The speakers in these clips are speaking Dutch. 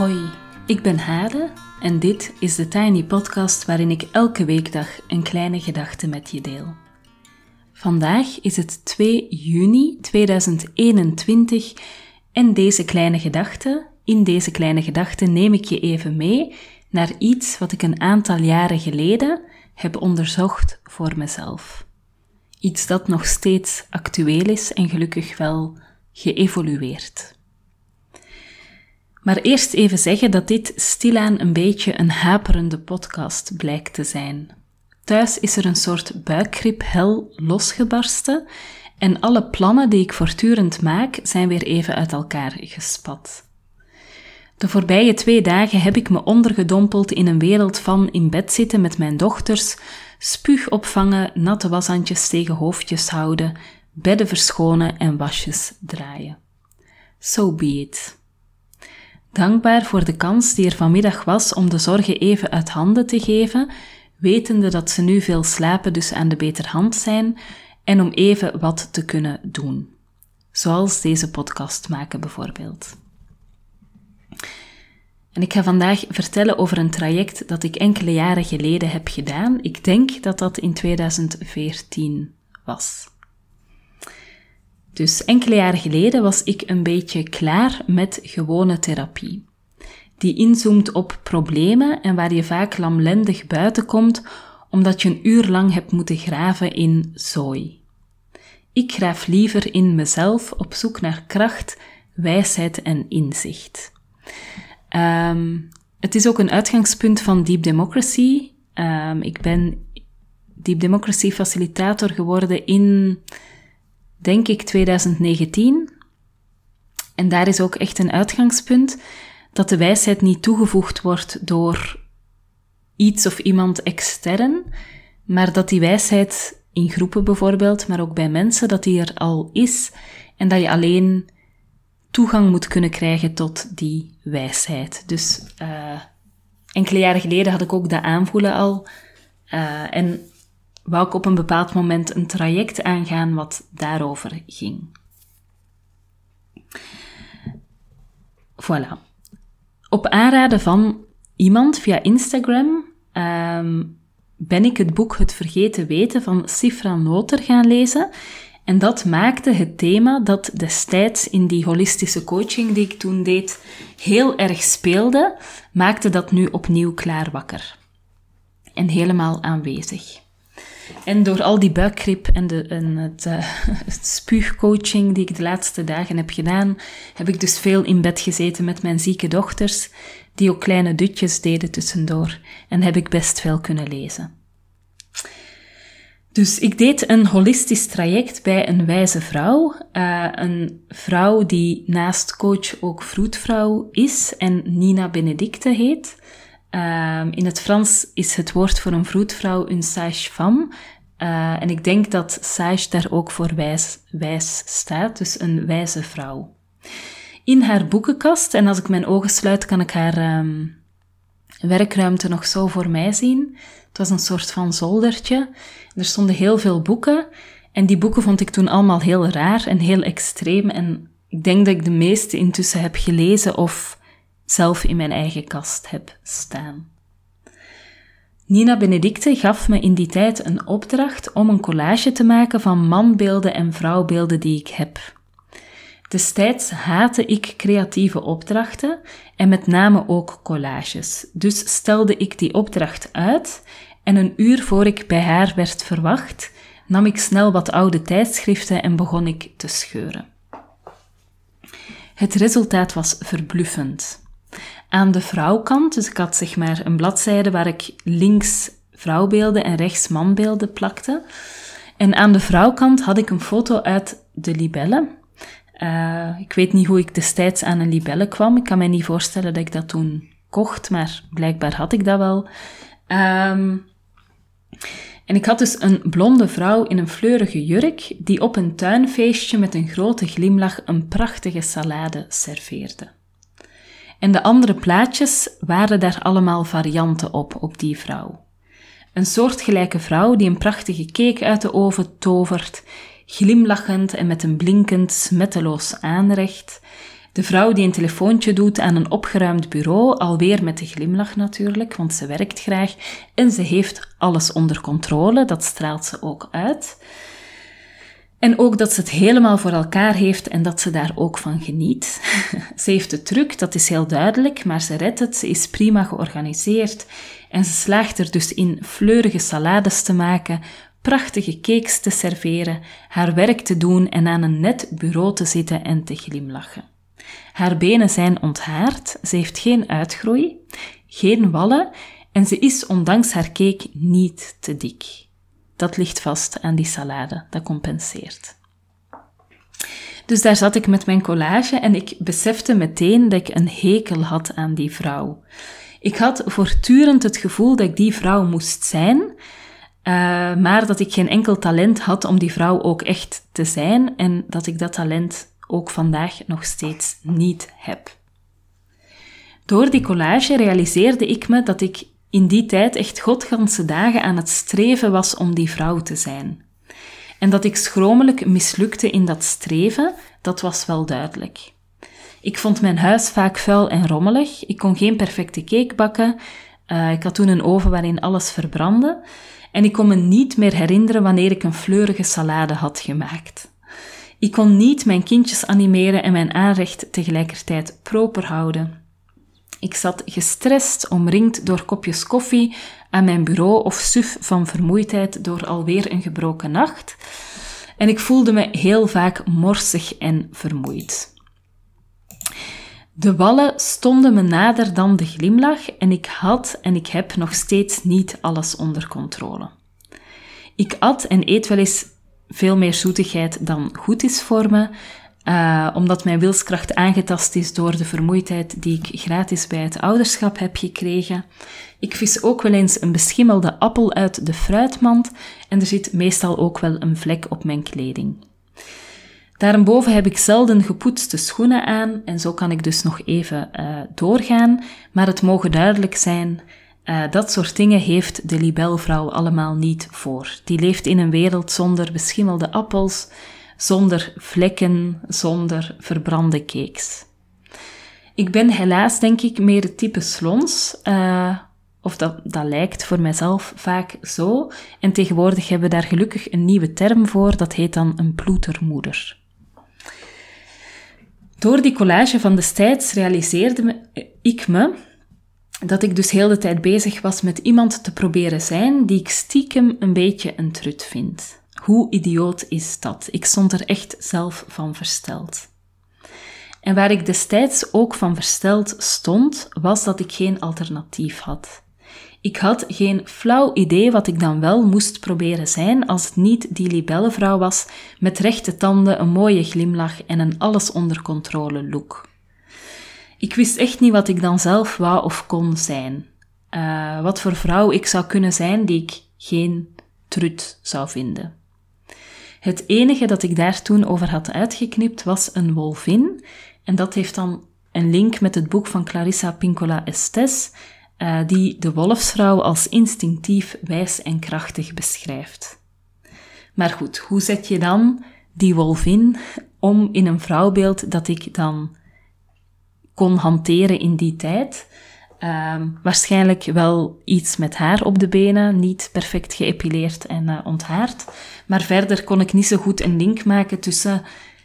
Hoi, ik ben Hade en dit is de Tiny Podcast waarin ik elke weekdag een kleine gedachte met je deel. Vandaag is het 2 juni 2021 en deze kleine gedachte, in deze kleine gedachte neem ik je even mee naar iets wat ik een aantal jaren geleden heb onderzocht voor mezelf. Iets dat nog steeds actueel is en gelukkig wel geëvolueerd. Maar eerst even zeggen dat dit stilaan een beetje een haperende podcast blijkt te zijn. Thuis is er een soort buikgriep-hel losgebarsten en alle plannen die ik voortdurend maak zijn weer even uit elkaar gespat. De voorbije twee dagen heb ik me ondergedompeld in een wereld van in bed zitten met mijn dochters, spuug opvangen, natte washandjes tegen hoofdjes houden, bedden verschonen en wasjes draaien. So be it. Dankbaar voor de kans die er vanmiddag was om de zorgen even uit handen te geven, wetende dat ze nu veel slapen, dus aan de beterhand zijn, en om even wat te kunnen doen. Zoals deze podcast maken bijvoorbeeld. En ik ga vandaag vertellen over een traject dat ik enkele jaren geleden heb gedaan. Ik denk dat dat in 2014 was. Dus enkele jaren geleden was ik een beetje klaar met gewone therapie. Die inzoomt op problemen en waar je vaak lamlendig buiten komt omdat je een uur lang hebt moeten graven in zooi. Ik graaf liever in mezelf op zoek naar kracht, wijsheid en inzicht. Um, het is ook een uitgangspunt van Deep Democracy. Um, ik ben Deep Democracy facilitator geworden in denk ik 2019. En daar is ook echt een uitgangspunt dat de wijsheid niet toegevoegd wordt door iets of iemand extern, maar dat die wijsheid in groepen bijvoorbeeld, maar ook bij mensen, dat die er al is en dat je alleen toegang moet kunnen krijgen tot die wijsheid. Dus uh, enkele jaren geleden had ik ook dat aanvoelen al. Uh, en wou ik op een bepaald moment een traject aangaan wat daarover ging. Voilà. Op aanraden van iemand via Instagram um, ben ik het boek Het Vergeten Weten van Sifra Noter gaan lezen. En dat maakte het thema dat destijds in die holistische coaching die ik toen deed heel erg speelde, maakte dat nu opnieuw klaar wakker. En helemaal aanwezig. En door al die buikgrip en, de, en het, uh, het spuugcoaching die ik de laatste dagen heb gedaan, heb ik dus veel in bed gezeten met mijn zieke dochters, die ook kleine dutjes deden tussendoor, en heb ik best veel kunnen lezen. Dus ik deed een holistisch traject bij een wijze vrouw. Uh, een vrouw die naast coach ook vroedvrouw is en Nina Benedicte heet. Uh, in het Frans is het woord voor een vroedvrouw een sage-femme. Uh, en ik denk dat sage daar ook voor wijs, wijs staat, dus een wijze vrouw. In haar boekenkast, en als ik mijn ogen sluit, kan ik haar um, werkruimte nog zo voor mij zien. Het was een soort van zoldertje. Er stonden heel veel boeken. En die boeken vond ik toen allemaal heel raar en heel extreem. En ik denk dat ik de meeste intussen heb gelezen of zelf in mijn eigen kast heb staan. Nina Benedicte gaf me in die tijd een opdracht om een collage te maken van manbeelden en vrouwbeelden die ik heb. Destijds haatte ik creatieve opdrachten en met name ook collages. Dus stelde ik die opdracht uit en een uur voor ik bij haar werd verwacht, nam ik snel wat oude tijdschriften en begon ik te scheuren. Het resultaat was verbluffend. Aan de vrouwkant, dus ik had zeg maar een bladzijde waar ik links vrouwbeelden en rechts manbeelden plakte. En aan de vrouwkant had ik een foto uit de libelle. Uh, ik weet niet hoe ik destijds aan een libelle kwam. Ik kan me niet voorstellen dat ik dat toen kocht, maar blijkbaar had ik dat wel. Um, en ik had dus een blonde vrouw in een fleurige jurk die op een tuinfeestje met een grote glimlach een prachtige salade serveerde. En de andere plaatjes waren daar allemaal varianten op, op die vrouw. Een soortgelijke vrouw die een prachtige cake uit de oven tovert, glimlachend en met een blinkend, smetteloos aanrecht. De vrouw die een telefoontje doet aan een opgeruimd bureau, alweer met de glimlach natuurlijk, want ze werkt graag en ze heeft alles onder controle, dat straalt ze ook uit. En ook dat ze het helemaal voor elkaar heeft en dat ze daar ook van geniet. ze heeft het druk, dat is heel duidelijk, maar ze redt het, ze is prima georganiseerd en ze slaagt er dus in fleurige salades te maken, prachtige cakes te serveren, haar werk te doen en aan een net bureau te zitten en te glimlachen. Haar benen zijn onthaard, ze heeft geen uitgroei, geen wallen en ze is ondanks haar cake niet te dik. Dat ligt vast aan die salade, dat compenseert. Dus daar zat ik met mijn collage en ik besefte meteen dat ik een hekel had aan die vrouw. Ik had voortdurend het gevoel dat ik die vrouw moest zijn, uh, maar dat ik geen enkel talent had om die vrouw ook echt te zijn en dat ik dat talent ook vandaag nog steeds niet heb. Door die collage realiseerde ik me dat ik in die tijd echt godganse dagen aan het streven was om die vrouw te zijn. En dat ik schromelijk mislukte in dat streven, dat was wel duidelijk. Ik vond mijn huis vaak vuil en rommelig. Ik kon geen perfecte cake bakken. Uh, ik had toen een oven waarin alles verbrandde. En ik kon me niet meer herinneren wanneer ik een fleurige salade had gemaakt. Ik kon niet mijn kindjes animeren en mijn aanrecht tegelijkertijd proper houden. Ik zat gestrest, omringd door kopjes koffie aan mijn bureau of suf van vermoeidheid door alweer een gebroken nacht. En ik voelde me heel vaak morsig en vermoeid. De wallen stonden me nader dan de glimlach en ik had en ik heb nog steeds niet alles onder controle. Ik at en eet wel eens veel meer zoetigheid dan goed is voor me, uh, omdat mijn wilskracht aangetast is door de vermoeidheid die ik gratis bij het ouderschap heb gekregen. Ik vis ook wel eens een beschimmelde appel uit de fruitmand en er zit meestal ook wel een vlek op mijn kleding. Daarboven heb ik zelden gepoetste schoenen aan en zo kan ik dus nog even uh, doorgaan, maar het mogen duidelijk zijn, uh, dat soort dingen heeft de libelvrouw allemaal niet voor. Die leeft in een wereld zonder beschimmelde appels, zonder vlekken, zonder verbrande cakes. Ik ben helaas, denk ik, meer het type slons. Uh, of dat, dat lijkt voor mijzelf vaak zo. En tegenwoordig hebben we daar gelukkig een nieuwe term voor. Dat heet dan een ploetermoeder. Door die collage van destijds realiseerde ik me dat ik dus heel de tijd bezig was met iemand te proberen zijn die ik stiekem een beetje een trut vind. Hoe idioot is dat? Ik stond er echt zelf van versteld. En waar ik destijds ook van versteld stond, was dat ik geen alternatief had. Ik had geen flauw idee wat ik dan wel moest proberen zijn als het niet die libellenvrouw was met rechte tanden, een mooie glimlach en een alles onder controle look. Ik wist echt niet wat ik dan zelf wou of kon zijn. Uh, wat voor vrouw ik zou kunnen zijn die ik geen trut zou vinden. Het enige dat ik daar toen over had uitgeknipt was een wolvin. En dat heeft dan een link met het boek van Clarissa Pincola Estes, uh, die de wolfsvrouw als instinctief, wijs en krachtig beschrijft. Maar goed, hoe zet je dan die wolvin om in een vrouwbeeld dat ik dan kon hanteren in die tijd? Um, waarschijnlijk wel iets met haar op de benen, niet perfect geëpileerd en uh, onthaard. Maar verder kon ik niet zo goed een link maken tussen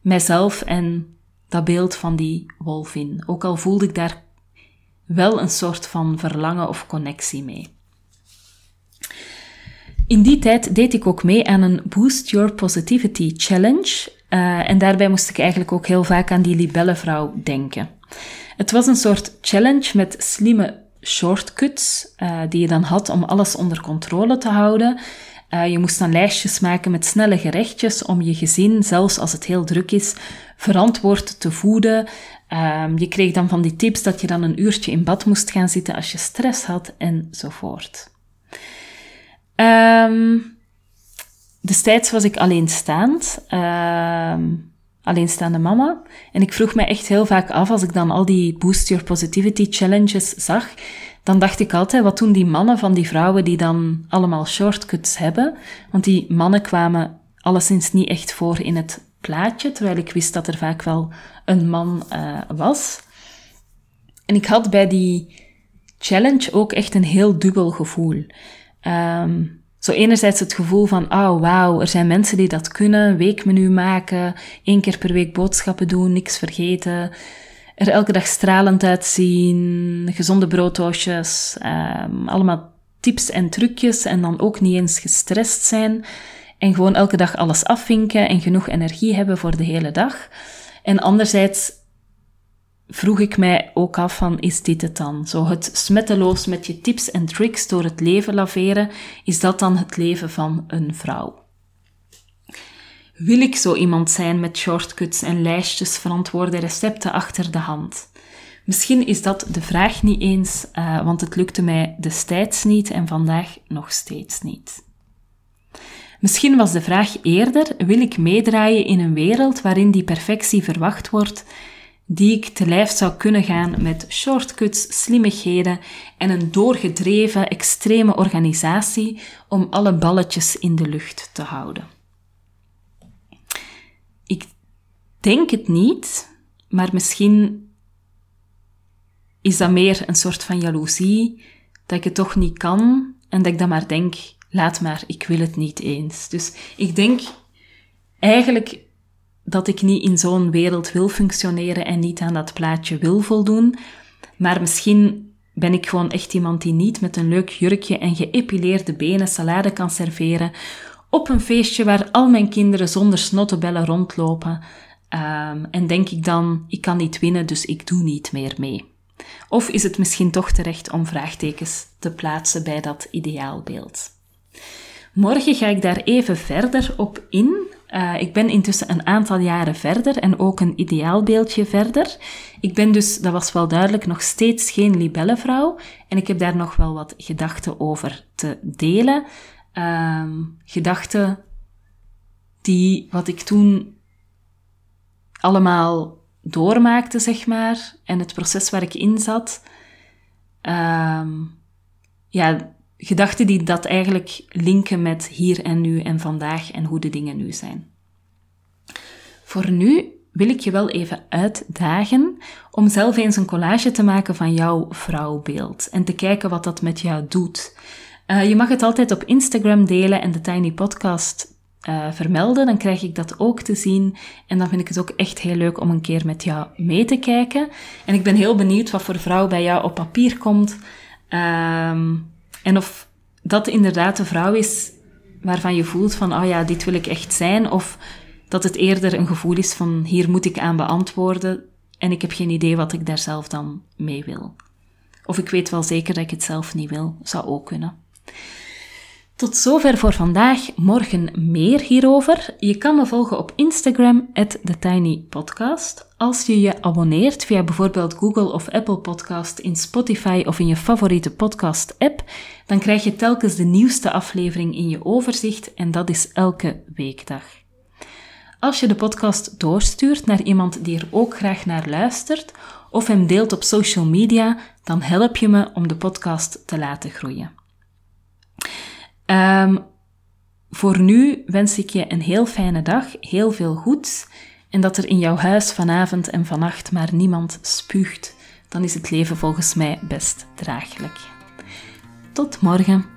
mijzelf en dat beeld van die wolvin. Ook al voelde ik daar wel een soort van verlangen of connectie mee. In die tijd deed ik ook mee aan een Boost Your Positivity Challenge. Uh, en daarbij moest ik eigenlijk ook heel vaak aan die libellenvrouw denken. Het was een soort challenge met slimme shortcuts uh, die je dan had om alles onder controle te houden. Uh, je moest dan lijstjes maken met snelle gerechtjes om je gezin, zelfs als het heel druk is, verantwoord te voeden. Um, je kreeg dan van die tips dat je dan een uurtje in bad moest gaan zitten als je stress had enzovoort. Um, destijds was ik alleenstaand. Um, alleenstaande mama. En ik vroeg me echt heel vaak af, als ik dan al die Boost Your Positivity challenges zag, dan dacht ik altijd, wat doen die mannen van die vrouwen die dan allemaal shortcuts hebben? Want die mannen kwamen alleszins niet echt voor in het plaatje, terwijl ik wist dat er vaak wel een man uh, was. En ik had bij die challenge ook echt een heel dubbel gevoel. Um, zo enerzijds het gevoel van, oh wauw, er zijn mensen die dat kunnen, weekmenu maken, één keer per week boodschappen doen, niks vergeten, er elke dag stralend uitzien, gezonde brooddoosjes, um, allemaal tips en trucjes en dan ook niet eens gestrest zijn en gewoon elke dag alles afvinken en genoeg energie hebben voor de hele dag. En anderzijds vroeg ik mij ook af van, is dit het dan? Zo het smetteloos met je tips en tricks door het leven laveren, is dat dan het leven van een vrouw? Wil ik zo iemand zijn met shortcuts en lijstjes verantwoorde recepten achter de hand? Misschien is dat de vraag niet eens, uh, want het lukte mij destijds niet en vandaag nog steeds niet. Misschien was de vraag eerder: wil ik meedraaien in een wereld waarin die perfectie verwacht wordt die ik te lijf zou kunnen gaan met shortcuts, slimmigheden en een doorgedreven, extreme organisatie om alle balletjes in de lucht te houden. Ik denk het niet, maar misschien is dat meer een soort van jaloezie dat ik het toch niet kan en dat ik dan maar denk, laat maar, ik wil het niet eens. Dus ik denk eigenlijk dat ik niet in zo'n wereld wil functioneren en niet aan dat plaatje wil voldoen. Maar misschien ben ik gewoon echt iemand die niet met een leuk jurkje en geëpileerde benen salade kan serveren op een feestje waar al mijn kinderen zonder snottebellen rondlopen. Um, en denk ik dan, ik kan niet winnen, dus ik doe niet meer mee. Of is het misschien toch terecht om vraagtekens te plaatsen bij dat ideaalbeeld? Morgen ga ik daar even verder op in. Uh, ik ben intussen een aantal jaren verder en ook een ideaalbeeldje verder. Ik ben dus, dat was wel duidelijk, nog steeds geen libellenvrouw. En ik heb daar nog wel wat gedachten over te delen. Um, gedachten die wat ik toen allemaal doormaakte, zeg maar. En het proces waar ik in zat. Um, ja, gedachten die dat eigenlijk linken met hier en nu en vandaag en hoe de dingen nu zijn. Voor nu wil ik je wel even uitdagen om zelf eens een collage te maken van jouw vrouwbeeld en te kijken wat dat met jou doet. Uh, je mag het altijd op Instagram delen en de Tiny Podcast uh, vermelden, dan krijg ik dat ook te zien. En dan vind ik het ook echt heel leuk om een keer met jou mee te kijken. En ik ben heel benieuwd wat voor vrouw bij jou op papier komt. Um, en of dat inderdaad de vrouw is waarvan je voelt van, oh ja, dit wil ik echt zijn, of dat het eerder een gevoel is van, hier moet ik aan beantwoorden en ik heb geen idee wat ik daar zelf dan mee wil. Of ik weet wel zeker dat ik het zelf niet wil, zou ook kunnen. Tot zover voor vandaag. Morgen meer hierover. Je kan me volgen op Instagram, TheTinyPodcast. Als je je abonneert via bijvoorbeeld Google of Apple Podcast in Spotify of in je favoriete podcast-app, dan krijg je telkens de nieuwste aflevering in je overzicht en dat is elke weekdag. Als je de podcast doorstuurt naar iemand die er ook graag naar luistert of hem deelt op social media, dan help je me om de podcast te laten groeien. Um, voor nu wens ik je een heel fijne dag, heel veel goeds en dat er in jouw huis vanavond en vannacht maar niemand spuugt. Dan is het leven volgens mij best draaglijk. Tot morgen.